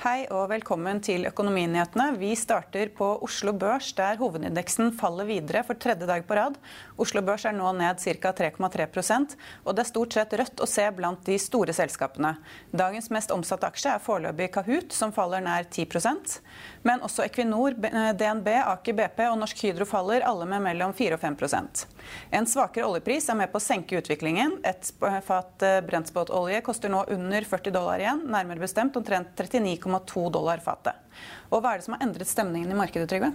Hei og velkommen til Økonominyhetene. Vi starter på Oslo Børs, der hovedindeksen faller videre for tredje dag på rad. Oslo Børs er nå ned ca. 3,3% og det er stort sett rødt å se blant de store selskapene. Dagens mest omsatte aksje er foreløpig Kahoot, som faller nær 10% Men også Equinor, DNB, Aker BP og Norsk Hydro faller, alle med mellom 4 og 5% En svakere oljepris er med på å senke utviklingen. Et fat brentspotolje koster nå under 40 dollar igjen, nærmere bestemt omtrent 39,2 dollar fatet. Hva er det som har endret stemningen i markedet, Trygve?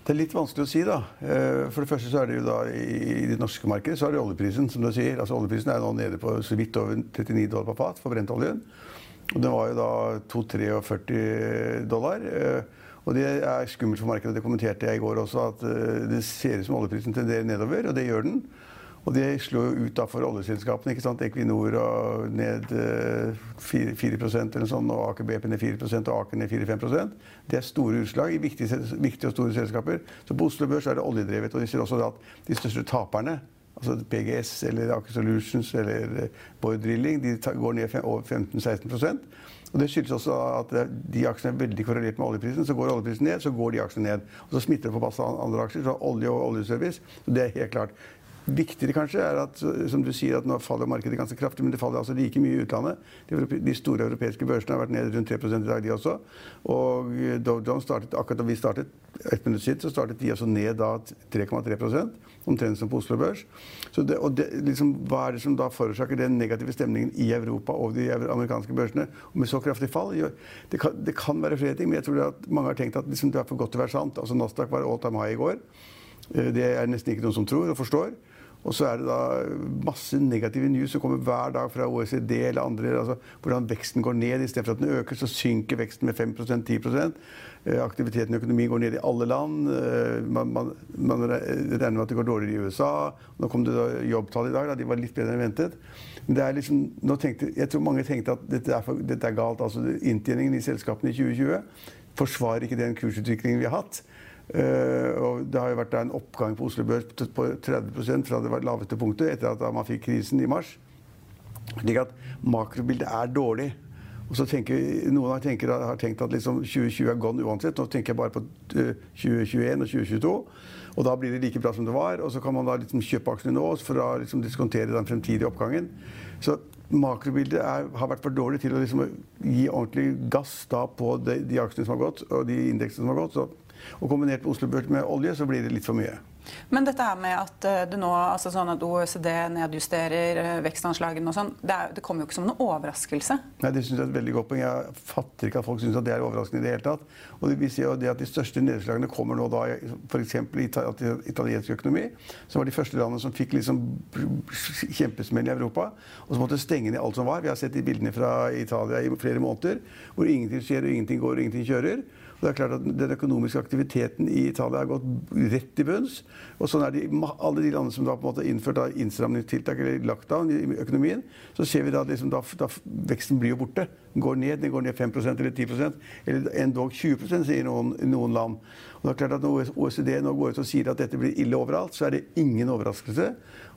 Det er litt vanskelig å si, da. Eh, For det første så er det jo da i det norske markedet så er det oljeprisen, som du sier. Altså Oljeprisen er nå nede på så vidt over 39 dollar per fat for brentoljen. Og den var jo da 2-43 dollar. Eh, Og det er skummelt for markedet. Det kommenterte jeg i går også, at eh, det ser ut som oljeprisen tenderer nedover, og det gjør den. Og det slår jo ut da for oljeselskapene. ikke sant? Equinor og ned eh, 4, 4 eller sånt, og Aker BP ned 4 og Aker ned 4-5% Det er store utslag i viktige, viktige og store selskaper. Så på Oslo Børs er det oljedrevet. Og de sier også at de største taperne, altså PGS eller Aker Solutions eller eh, Borr Drilling, de går ned over 15-16% og Det skyldes også at eh, de aksjene er veldig korrelert med oljeprisen. Så går oljeprisen ned, så går de aksjene ned. Og så smitter det på masse andre aksjer, så olje og oljeservice. Det er helt klart. Viktigere kanskje er at som du sier, at nå faller markedet ganske kraftig, men det faller altså like mye i utlandet. De, store europeiske børsene har vært nede rundt 3 i dag, de også. Og Dow Jones startet akkurat da vi startet, ett minutt siden, så startet de altså ned da 3,3 omtrent som på Oslo Børs. Det, og det, liksom, hva er det som da forårsaker den negative stemningen i Europa og de amerikanske børsene med så kraftig fall? Det kan, det kan være flere ting, men jeg tror at mange har tenkt at liksom, det er for godt til å være sant. Altså Nasdaq var all time high i går. Eh, Det er nesten ikke noen som tror og forstår. Og så er det da masse negative news som kommer hver dag fra OECD eller andre. altså Hvordan veksten går ned. Istedenfor at den øker, så synker veksten med 5% 10 Eh, Aktiviteten i økonomien går ned i alle land. Eh, Man, man, man regner med at det går dårligere i USA. Nå kom det da jobbtall i dag. Da. De var litt bedre enn ventet. Liksom, tenkte, jeg tror mange tenkte at dette er, for, dette er galt. altså Inntjeningen i selskapene i 2020 forsvarer ikke den kursutviklingen vi har hatt. Eh, og det har jo vært en oppgang på Oslo Børs på 30% fra det laveste punktet etter at man fikk krisen i mars. Slik at makrobildet er dårlig. Og så tenker, Noen har, tenker, har tenkt at liksom 2020 er gone uansett. Nå tenker jeg bare på eh, 2021 og 2022. Og da blir det like bra som det var. Og så kan man da liksom kjøpe aksjene nå for å liksom diskontere den fremtidige oppgangen. Så makrobildet er, har vært for dårlig til å liksom gi ordentlig gass på de, de aksjene som har gått, og de indeksene som har gått. Og kombinert med Oslo Børs med olje, så blir det litt for mye. Men dette her med at eh, nå, altså sånn at OECD nedjusterer eh, vekstanslagene og sånn, det, er, det kommer jo ikke som noen overraskelse. Nei, det synes jeg er et veldig godt poeng. Jeg fatter ikke at folk syns det er overraskende i det hele tatt. Og det, vi ser jo det at De største nedslagene kommer nå da f.eks. i italiensk økonomi, som var de første landene som fikk liksom kjempesmell i Europa, og som måtte stenge ned alt som var. Vi har sett de bildene fra Italia i flere måneder, hvor ingenting skjer, og ingenting går, og ingenting kjører. Det er klart at Den økonomiske aktiviteten i Italia har gått rett i bunns. Og sånn er det i alle de landene som da på en måte har innført innstramningstiltak eller lockdown i økonomien. Så ser vi da at liksom da, da veksten blir jo borte. Den går ned, den går ned 5% eller 10% eller endog 20 sier noen, noen land. Og det er klart at Når OECD nå går ut og sier at dette blir ille overalt, så er det ingen overraskelse.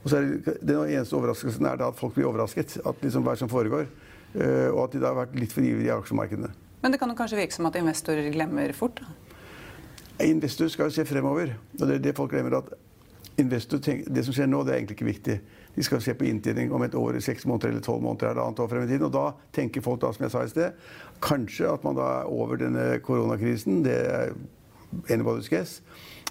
Og så er det, Den eneste overraskelsen er da at folk blir overrasket. At liksom hva som foregår. Eh, og at de da har vært litt for ivrige i aksjemarkedene. Men det kan jo kanskje virke som at investorer glemmer fort? da? Investor skal jo se fremover. og det er det folk glemmer at investor tenker, Det som skjer nå, det er egentlig ikke viktig. De skal se på inntjening om et år, seks måneder eller tolv måneder eller annet år frem i tiden. Og da tenker folk da, som jeg sa i sted, kanskje at man da er over denne koronakrisen. Det er anybody's guess.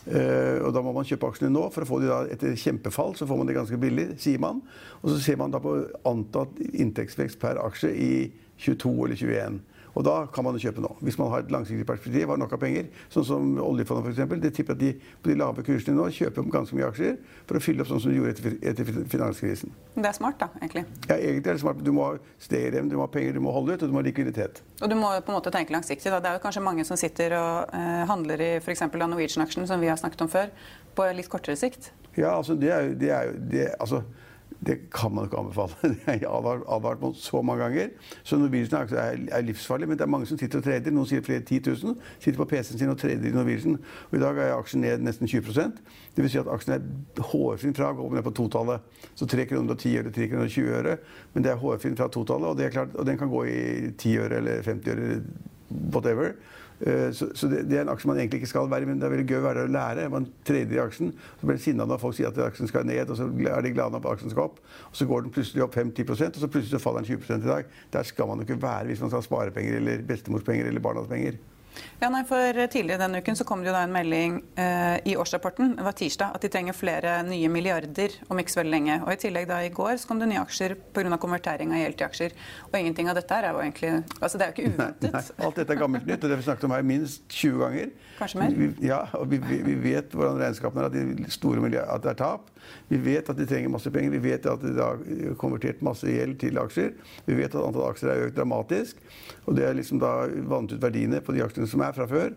Uh, og da må man kjøpe aksjene nå, for å få de da etter kjempefall så får man det ganske billig, sier man. Og så ser man da på antatt inntektsvekst per aksje i 22 eller 21. Og da kan man kjøpe nå. Hvis man har et langsiktig perspektiv, har nok av penger. Sånn som oljefondet f.eks. Det tipper at de på de lave kursene nå kjøper ganske mye aksjer for å fylle opp sånn som de gjorde etter, etter finanskrisen. Det er smart, da, egentlig? Ja, egentlig er det smart. Du må ha stayerevne, du må ha penger, du må holde ut, og du må ha likviditet. Og du må på en måte tenke langsiktig. Da. Det er jo kanskje mange som sitter og eh, handler i f.eks. Norwegian-aksjen, som vi har snakket om før, på litt kortere sikt? Ja, altså det er jo, det er jo det, altså, det kan man ikke anbefale. Det har jeg advart mot så mange ganger. Så Norwegian er, livsfarlig, men det er mange som sitter og trader. Noen sier flere 10 000. Sitter på PC-en sin og trader i Norwegian. Og I dag er aksjen ned nesten 20% Det vil si at aksjen er hårfin fra å gå ned på totallet. Så 3 kroner og 10 øre, 3 kroner og 20 øre. Men det er hårfin fra totallet, og, og den kan gå i 10 øre eller 50 øre, whatever. Eh, så, så det, det, er en aksje man egentlig ikke skal være i, men det er veldig gøy å være der og lære. Man trener i aksjen, så blir man sinna når folk sier at aksjen skal ned, og så er de glade når aksjen skal opp. Og så går den plutselig opp 5-10 og så plutselig faller den 20% i dag. Der skal man jo ikke være hvis man skal spare penger eller bestemorspenger eller barnas penger. Ja, nei, for Tidligere denne uken så kom det jo da en melding eh, i årsrapporten det var tirsdag, at de trenger flere nye milliarder om ikke så veldig lenge. Og I tillegg da i går så kom det nye aksjer pga. konvertering av gjeld til aksjer. Og ingenting av dette her er jo egentlig altså Det er jo ikke uventet. Nei, nei, alt dette er gammelt nytt, og det har vi snakket om her minst 20 ganger. Kanskje mer? Vi, ja, og vi, vi, vi, vet hvordan regnskapene er, at, de store at det er tap. Vi vet at de trenger masse penger. Vi vet at de har konvertert masse gjeld til aksjer. Vi vet at antall aksjer er økt dramatisk. Og det har liksom da vannet ut verdiene på de aksjene som er fra før.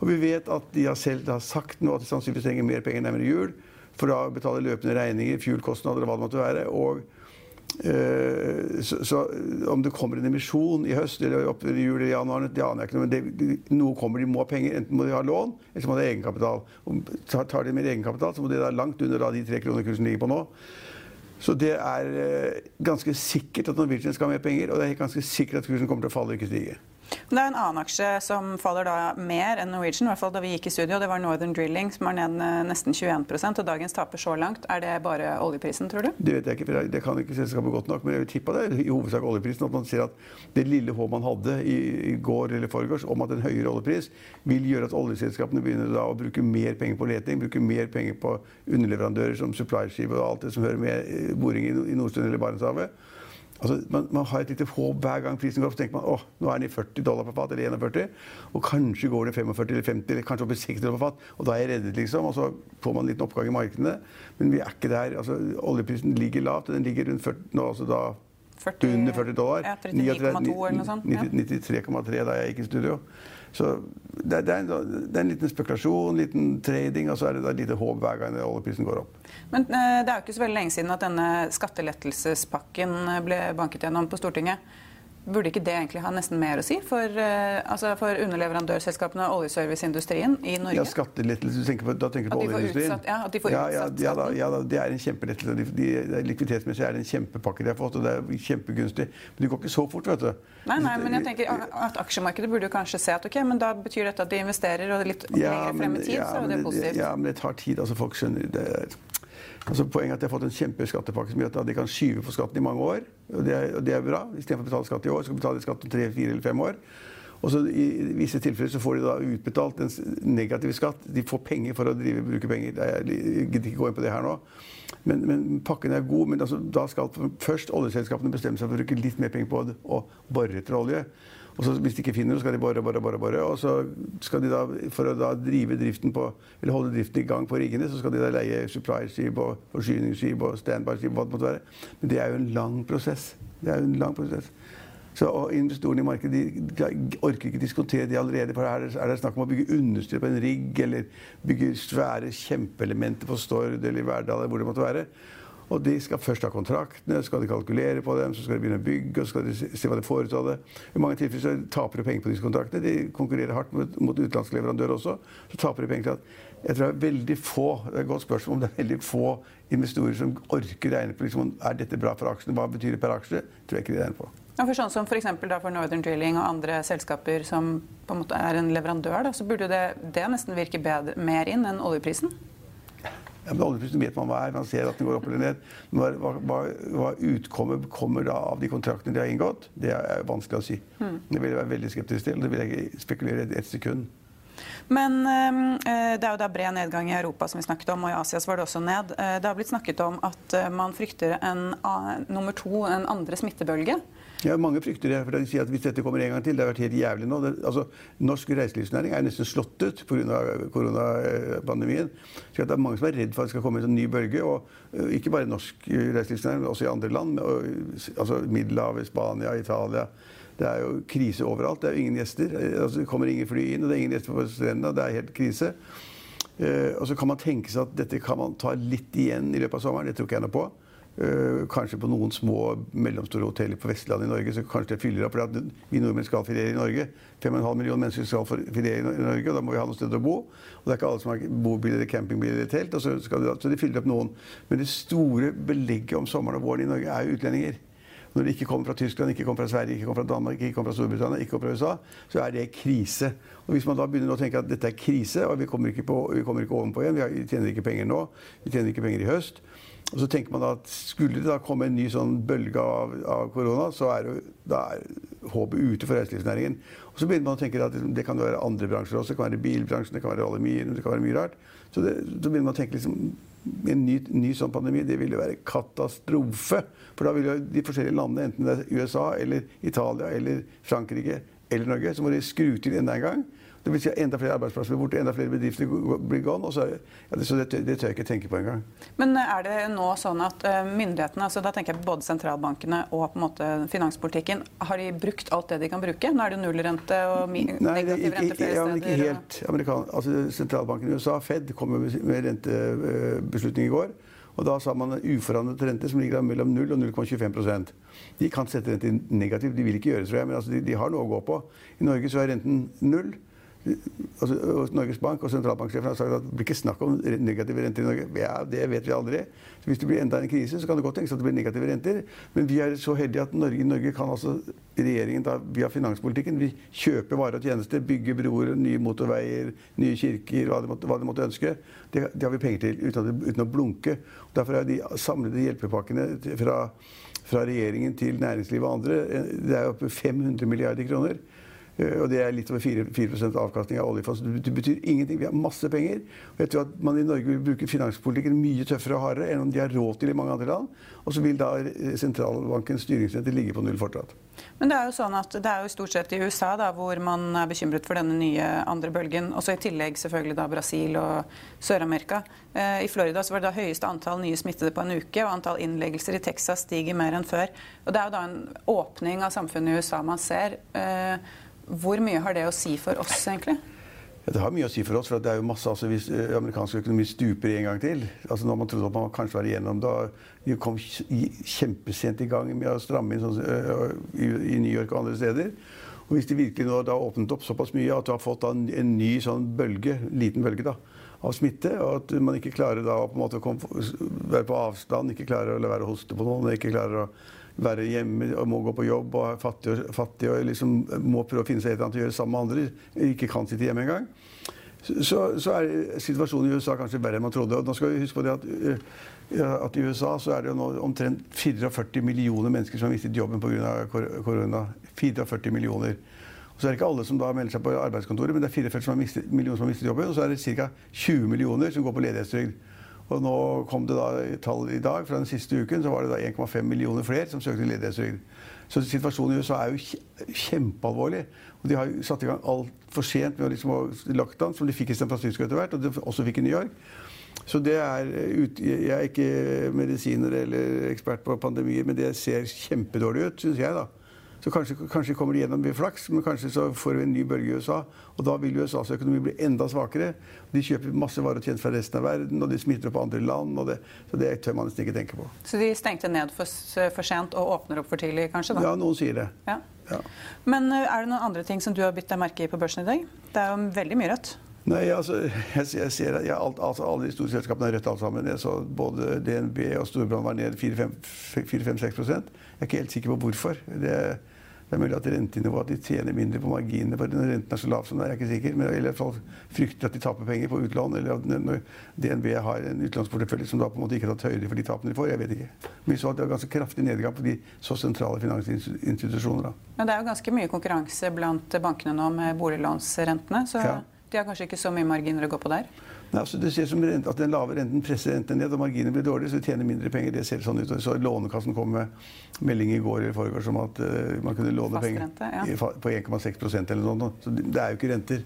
Og vi vet at de har selv har sagt nå at de sannsynligvis trenger mer penger nærmere jul for å betale løpende regninger, fuel-kostnader og hva det måtte være. Og, øh, så, så, om det kommer en emisjon i høst eller opp i jul eller januar, det aner jeg ikke. Men det, noe kommer, de må ha penger. Enten må de ha lån, eller så må de ha egenkapital. Og tar de mer egenkapital, så må de da langt under da de tre kroner kursen ligger på nå. Så det er øh, ganske sikkert at Norwegian skal ha mer penger, og det er ganske sikkert at kursen kommer til å falle og ikke stige. Det er en annen aksje som faller da mer enn Norwegian, i hvert fall da vi gikk i studio. Det var Northern Drilling, som er ned nesten 21% og dagens taper så langt. Er det bare oljeprisen, tror du? Det vet jeg ikke, for det kan ikke selskapet godt nok. Men jeg vil tippe det i hovedsak oljeprisen. At man ser at det lille håp man hadde i, går eller forgårs om at en høyere oljepris vil gjøre at oljeselskapene begynner da å bruke mer penger på leting, bruke mer penger på underleverandører som supply-skip og alt det som hører med eh, boring i Nordstuen eller Barentshavet. Altså, man, man, har et lite håp hver gang prisen går opp. Så tenker man åh, nå er den i 40 dollar på fat, eller 41. Og kanskje går det 45 eller 50, eller kanskje opp i 60 dollar på fat. Og da er jeg reddet, liksom. Og så får man en liten oppgang i markedene. Men vi er ikke der. Altså, oljeprisen ligger lavt. Den ligger rundt 40 nå, altså da 40, under 40 dollar. Ja, 39,2 eller noe sånt. 93,3 da jeg gikk i studio. Så det, det, er en, det, er en, liten spekulasjon, en liten trading, og så er det et lite håp hver gang oljeprisen går opp. Men eh, det er jo ikke så veldig lenge siden at denne skattelettelsespakken ble banket gjennom på Stortinget. Burde ikke det egentlig ha nesten mer å si for, uh, altså for underleverandørselskapene og oljeserviceindustrien i Norge? Ja, skattelettelse. Da tenker du på oljeindustrien? Utsatt, ja, at de får ja, utsatt ja, ja, da, ja da, det er en kjempelettelse. De, de, de, likviditetsmessig er det en kjempepakke de har fått, og det er kjempegunstig. Men det går ikke så fort, vet du. Nei, nei, men jeg tenker at aksjemarkedet burde jo kanskje se at ok, men da betyr dette at de investerer, og litt lenger frem i tid, så er det positivt. Ja, men det tar tid. altså Folk skjønner det. Altså Poenget er at de har fått en kjempeskattepakke som gjør at de kan skyve på skatten i mange år. Og det er, og det er bra. Istedenfor å betale skatt i år, så kan de betale skatt om tre, fire eller fem år. Og så I visse tilfeller så får de da utbetalt en negativ skatt. De får penger for å drive, bruke penger. Jeg gidder ikke gå inn på det her nå. Men, men pakken er god. Men altså, da skal først oljeselskapene bestemme seg for å bruke litt mer penger på å bore etter olje. Og så Hvis de ikke finner noe, skal de bore, bore, bore. bore. Og så skal de da, For å da drive driften på, eller holde driften i gang på riggene, så skal de da leie supply-skip og forsyningsskip og standby-skip. hva det måtte være. Men det er jo en lang prosess. Det er jo en lang prosess. Så og Investorene i markedet de orker ikke diskontere det allerede. for Her er det snakk om å bygge understyr på en rigg, eller bygge svære kjempeelementer på Stord eller Verdal, eller hvor det måtte være. Og de skal først ha kontraktene, skal de kalkulere på dem, så skal de begynne å bygge, og så skal de se hva de får ut av det. I mange tilfeller så taper de penger på disse kontraktene. De konkurrerer hardt mot, mot utenlandske leverandører også. Så taper de penger til at jeg tror det er veldig få det er et godt spørsmål om det er veldig få investorer som orker regne på liksom, er dette bra for aksjene. Hva betyr det per aksje? tror jeg ikke de regner på. Ja, for sånn som for, for Northern Drilling og andre selskaper som på en måte er en leverandør, da, så burde det, det nesten virke bedre, mer inn enn oljeprisen? Ja, men Oljeprisen vet man hva er. Man ser at den går opp eller ned. Men hva, hva, hva utkommet kommer da av de kontraktene de har inngått, det er vanskelig å si. Mm. Det vil jeg være veldig skeptisk til. Det vil jeg ikke spekulere i et sekund. Men øh, det er jo da bred nedgang i Europa, som vi snakket om, og i Asia var det også ned. Eh, det har blitt snakket om at man frykter en nummer to, en andre smittebølge. Ja, Mange frykter det. for de sier at Hvis dette kommer en gang til Det har vært helt jævlig nå. Det, altså, norsk reiselivsnæring er nesten slått ut pga. koronapandemien. Så det er mange som er redd for at det skal komme en sånn ny bølge. og uh, Ikke bare norsk reiselivsnæring, men også i andre land. Og, altså Middelhavet, Spania, Italia. Det er jo krise overalt. Det er jo ingen gjester. Altså, det kommer ingen fly inn, og det er ingen gjester på strendene. Det er helt krise. Uh, og så kan man tenke seg at dette kan man ta litt igjen i løpet av sommeren. Det tror ikke jeg noe på. Uh, kanskje på noen små, mellomstore hoteller på Vestlandet i Norge. så kanskje det fyller opp, for Vi nordmenn skal feriere i Norge. 5,5 millioner mennesker skal feriere i Norge, og da må vi ha noe sted å bo. Og Det er ikke alle som har bobil eller campingbil eller telt. så, de, så de fyller opp noen. Men det store belegget om sommeren og våren i Norge er jo utlendinger. Når de ikke kommer fra Tyskland, ikke kommer fra Sverige, ikke kommer fra Danmark, ikke kommer fra Storbritannia, ikke kommer fra USA, så er det krise. Og Hvis man da begynner å tenke at dette er krise, og vi kommer ikke, på, vi kommer ikke ovenpå igjen, vi tjener ikke penger nå, vi tjener ikke penger i høst, og så tenker man at Skulle det da komme en ny sånn bølge av, av korona, så er, det, er håpet ute for reiselivsnæringen. Og så begynner man å tenke at det kan være andre bransjer også. Det kan være bilbransjen, det kan være aluminium, det kan være mye rart. Så, det, så begynner man å tenke liksom en ny, ny sånn pandemi det ville være katastrofe. For da vil jo de forskjellige landene, enten det er USA eller Italia eller Frankrike eller Norge, så må de skru til enda en gang. Det vil si enda flere arbeidsplasser blir borte, enda flere bedrifter blir gone. Så, ja, det, så det, det, tør jeg ikke tenke på engang. Men er det nå sånn at eh, myndighetene, altså da tenker jeg både sentralbankene og på en måte finanspolitikken, har de brukt alt det de kan bruke? Nå er det nullrente og negativ rente flere ja, ikke helt. Amerikan altså, sentralbanken i USA, Fed, kom med rentebeslutning i går. Og da sa man en uforandret rente som ligger mellom 0 og 0,25% De kan sette renten negativt. De vil ikke gjøre det, tror jeg, men altså, de, de, har noe å gå på. I Norge så er renten null Norges Bank og sentralbanksjefen har sagt at det blir ikke snakk om negative renter i Norge. Ja, Det vet vi aldri. Så hvis det blir enda en krise, så kan det godt tenkes at det blir negative renter. Men vi er så heldige at Norge, Norge kan altså regjeringen da, via finanspolitikken vi kjøper varer og tjenester, bygge broer, nye motorveier, nye kirker, hva de måtte, hva de måtte ønske. Det, det, har vi penger til uten, uten å blunke. Derfor er de samlede hjelpepakkene fra, fra regjeringen til næringslivet og andre eh, det er oppe 500 milliarder kroner. Eh, og det er litt over 4, 4 avkastning av oljefondet. Det betyr ingenting. Vi har masse penger. Og jeg tror at man i Norge vil bruke finanspolitikken mye tøffere og hardere enn om de har råd til i mange andre land. Og så vil da sentralbankens styringsrente ligge på null fortsatt. Men det er jo sånn at det er jo stort sett i USA da, hvor man er bekymret for denne nye andre bølgen. Og så i tillegg selvfølgelig da Brasil og Sør-Amerika. Eh, I Florida så var det da høyeste antall nye smittede på en uke, og antall innleggelser i Texas stiger mer enn før. Og Det er jo da en åpning av samfunnet i USA man ser. Eh, hvor mye har det å si for oss, egentlig? Ja, det har mye å si for oss. for det er jo masse, altså Hvis eh, amerikansk økonomi stuper en gang til altså Når man trodde at man kanskje var igjennom da Vi kom kjempesent i gang med å stramme inn sånn, uh, i, i, New York og andre steder. Og Hvis det virkelig nå da åpnet opp såpass mye at du har fått en, en ny sånn bølge, liten bølge da, av smitte, og at man ikke klarer da å på en måte være på avstand, ikke klarer å la være å hoste på noen, ikke klarer å være hjemme og må gå på jobb og er fattig fattig og liksom må prøve å finne seg et eller annet å gjøre sammen med andre, ikke kan sitte hjemme engang, så, så er situasjonen i USA kanskje verre enn man trodde. Og nå skal vi huske på det at, at i USA så er det jo nå omtrent 44 millioner mennesker som har mistet jobben pga. korona. 44 millioner. Og så er det ikke alle som da melder seg på arbeidskontoret, men det er 44 millioner som har mistet jobben. Og så er det ca. 20 millioner som går på ledighetstrygd. Og nå kom det da tall i dag. Fra den siste uken så var det da 1,5 millioner flere som søkte ledighetstrygd. Så situasjonen i USA er jo kjempealvorlig. Og de har satt i gang altfor sent med liksom lockdown, som de fikk i San Francisco etter hvert, og de også fikk i New York. Så det er, Jeg er ikke medisiner eller ekspert på pandemier, men det ser kjempedårlig ut, syns jeg. da. Så kanskje, kanskje kommer de gjennom med flaks, men kanskje så får vi en ny bølge i USA. Og da vil USAs økonomi bli enda svakere. De kjøper masse varer og tjenester fra resten av verden, og de smitter opp andre land. Det, så det tør man nesten ikke tenke på. Så de stengte ned for, for, sent og åpner opp for tidlig, kanskje? da? Ja, noen sier det. Ja. Ja. Men er det noen andre ting som du har bitt deg merke i på børsen i dag? Det er jo veldig mye rødt. Nei, altså, jeg, jeg ser at altså, Alle de store selskapene er rødt alt sammen. Jeg så både DNB og Storbrann var ned 4-5-6 Jeg er ikke helt sikker på hvorfor. Det, det er mulig at rentenivået at de tjener mindre på marginene for når renten er så lav som det er, jeg ikke sikker. Men eller fall frykter at de taper penger på utlån. Eller at når DNB har en utlånsportefølje som da på en måte ikke har tatt høyde for de tapene de får. Jeg vet ikke. Men vi så at det var ganske kraftig nedgang på de så sentrale finansinstitusjoner. Da. Men det er jo ganske mye konkurranse blant bankene nå med boliglånsrentene. så... Ja. De har kanskje ikke så mye marginer å gå på der? Nei, altså Det ser som rent, at den lave renten presser renten ned, og marginene blir dårligere, så vi tjener mindre penger. Det ser sånn ut. Så Lånekassen kom med melding i går eller foregår om at uh, man kunne låne penger ja. på 1,6% eller noe. Så det er jo ikke renter.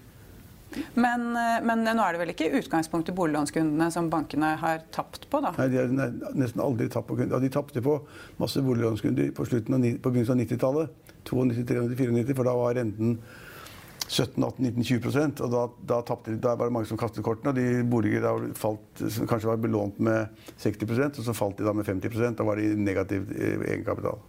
Men, eh, men, nå er det vel ikke utgangspunktet boliglånskundene som bankene har tapt på? da? Nei, de har nesten aldri tapt på kunder. Ja, de tapte på masse boliglånskunder på, slutten av, på begynnelsen av 90-tallet. 92, 93, 94, for da var renten 17-18-19-20% og da, da, de, da, var det mange som kastet kortene. og de boliger da falt, som kanskje var belånt med 60% og så falt de da med 50% Da var de negativ eh, egenkapital.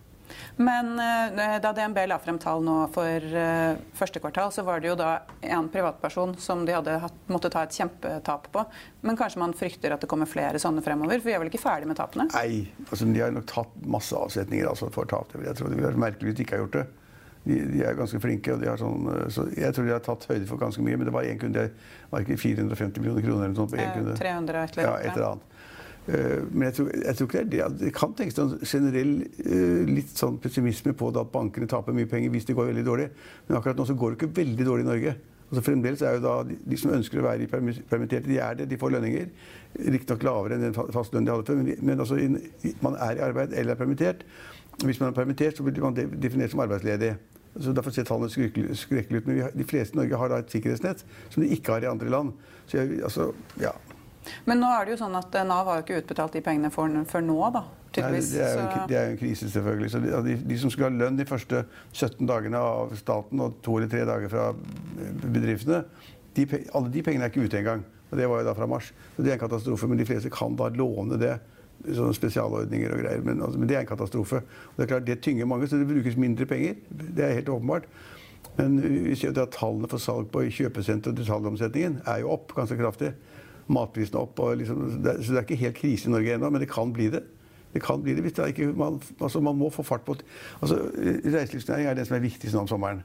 Men eh, da DNB la frem tall nå for uh, første kvartal, så var det jo da en privatperson som de hadde hatt, måtte ta et kjempetap på. Men kanskje man frykter at det kommer flere sånne fremover? For vi er vel ikke ferdig med tapene? Nei, altså, de har nok tatt masse avsetninger altså, for tap. Jeg tror det ville vært merkelig hvis de ikke har gjort det de, de, er ganske flinke. og de har sånn, eh, så Jeg tror de har tatt høyde for ganske mye. Men det var én kunde, det var ikke 450 millioner kroner eller noe sånt på én kunde. 300 et eller annet. Ja, et eller annet. Uh, men jeg tror, jeg tror, ikke det er det. Det kan tenkes en generell uh, litt sånn pessimisme på det at bankene taper mye penger hvis det går veldig dårlig. Men akkurat nå så går det ikke veldig dårlig i Norge. Altså Fremdeles er jo da de, de, som ønsker å være permitterte, de er det. De får lønninger. Riktignok lavere enn den faste lønnen de hadde før, men, men altså, man er i arbeid eller er permittert. Hvis man er permittert, så blir man definert som arbeidsledig. Så Derfor ser tallene skrekkelig ut. Men har, de fleste i Norge har da et sikkerhetsnett som de ikke har i andre land. Så jeg, altså, ja. Men nå er det jo sånn at Nav har jo ikke utbetalt de pengene for, før nå, da. Nei, det, er en, det er jo en krise, selvfølgelig. Så de, de, som skulle ha lønn de første 17 dagene av staten og to eller tre dager fra bedriftene, de, alle de pengene er ikke ute engang. Og det var jo da fra mars. Så det er en katastrofe. Men de fleste kan da låne det sånne spesialordninger og greier. Men, altså, men, det er en katastrofe. Og det er klart, det tynger mange, så det brukes mindre penger. Det er helt åpenbart. Men vi ser at tallene for salg på kjøpesenter og detaljomsetningen er jo opp ganske kraftig. Matprisene opp. Liksom, det, så det er ikke helt krise i Norge ennå, men det kan bli det. Det kan bli det hvis det ikke, man, altså man må få fart på altså Reiselivsnæringen er den som er viktigst nå om sommeren.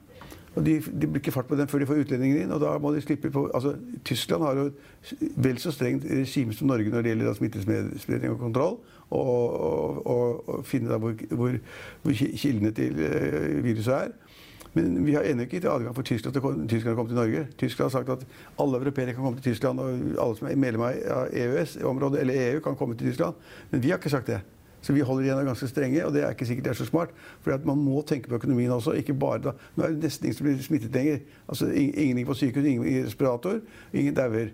Og de, de blir ikke fart på den før de får utlendingene inn. og da må de slippe på, altså Tyskland har jo vel så strengt regime som Norge når det gjelder smittespredning og kontroll. Og, og, og, og finne da hvor, hvor, hvor, kildene til uh, viruset er. Men vi har ennå ikke gitt adgang for Tyskland til, Tyskland å komme til Norge. Tyskland har sagt at alle europeere kan komme til Tyskland, og alle som er medlem av EØS-området eller EU, kan komme til Tyskland. Men vi har ikke sagt det. Så vi holder igjen og er ganske strenge, og det er ikke sikkert det er så smart. For man må tenke på økonomien også. ikke bare da. Nå er det nesten ingen som blir smittet lenger. Altså, ingen gikk på sykehus, ingen i respirator, ingen dauer.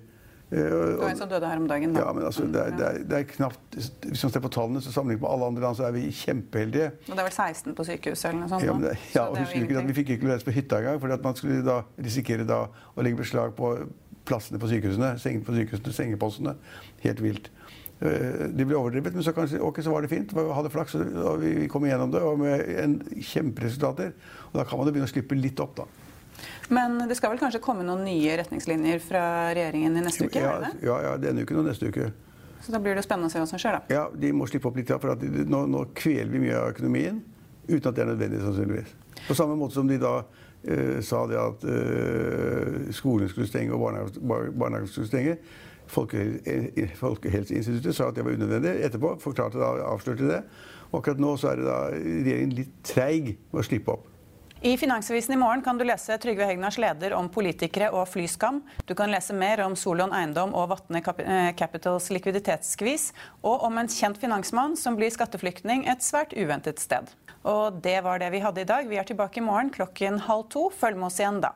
Eh, det var en som døde her om dagen. Da. Ja, men altså, det, er, det, er, det er knapt Hvis man ser på tallene, så sammenlignet med alle andre land, så er vi kjempeheldige. Og det er vel 16 på sykehuset eller noe sånt? Ja, men, ja og husker ikke at Vi fikk ikke lov på hytta engang, for man skulle da risikere da å legge beslag på plassene på sykehusene, sengene på sykehusene, sengepostene. Helt vilt. Eh, de ble overdrevet, men så, kanskje, okay, så var det fint. Vi hadde flaks, og vi kom igjennom det med en kjemperesultater. Og da kan man jo begynne å slippe litt opp, da. Men det skal vel kanskje komme noen nye retningslinjer fra regjeringen i neste uke? Ja, ja, ja denne uken og neste uke. Så da blir det spennende å se hva som skjer, da. Ja, de må slippe opp litt. For nå, nå, kveler vi mye av økonomien uten at det er nødvendig, sannsynligvis. På samme måte som de da eh, sa det at eh, skolen skulle stenge og barnehagen skulle stenge Folkehelseinstituttet sa at det var unødvendig. Etterpå forklarte da, avslørte det. Og akkurat nå så er det da regjeringen litt treig med å slippe opp. I Finansavisen i morgen kan du lese Trygve Hegnars leder om politikere og flyskam. Du kan lese mer om Solon Eiendom og Vatne eh, Capitals likviditetsskvis, og om en kjent finansmann som blir skatteflyktning et svært uventet sted. Og det var det vi hadde i dag. Vi er tilbake i morgen klokken halv to. Følg med oss igjen da.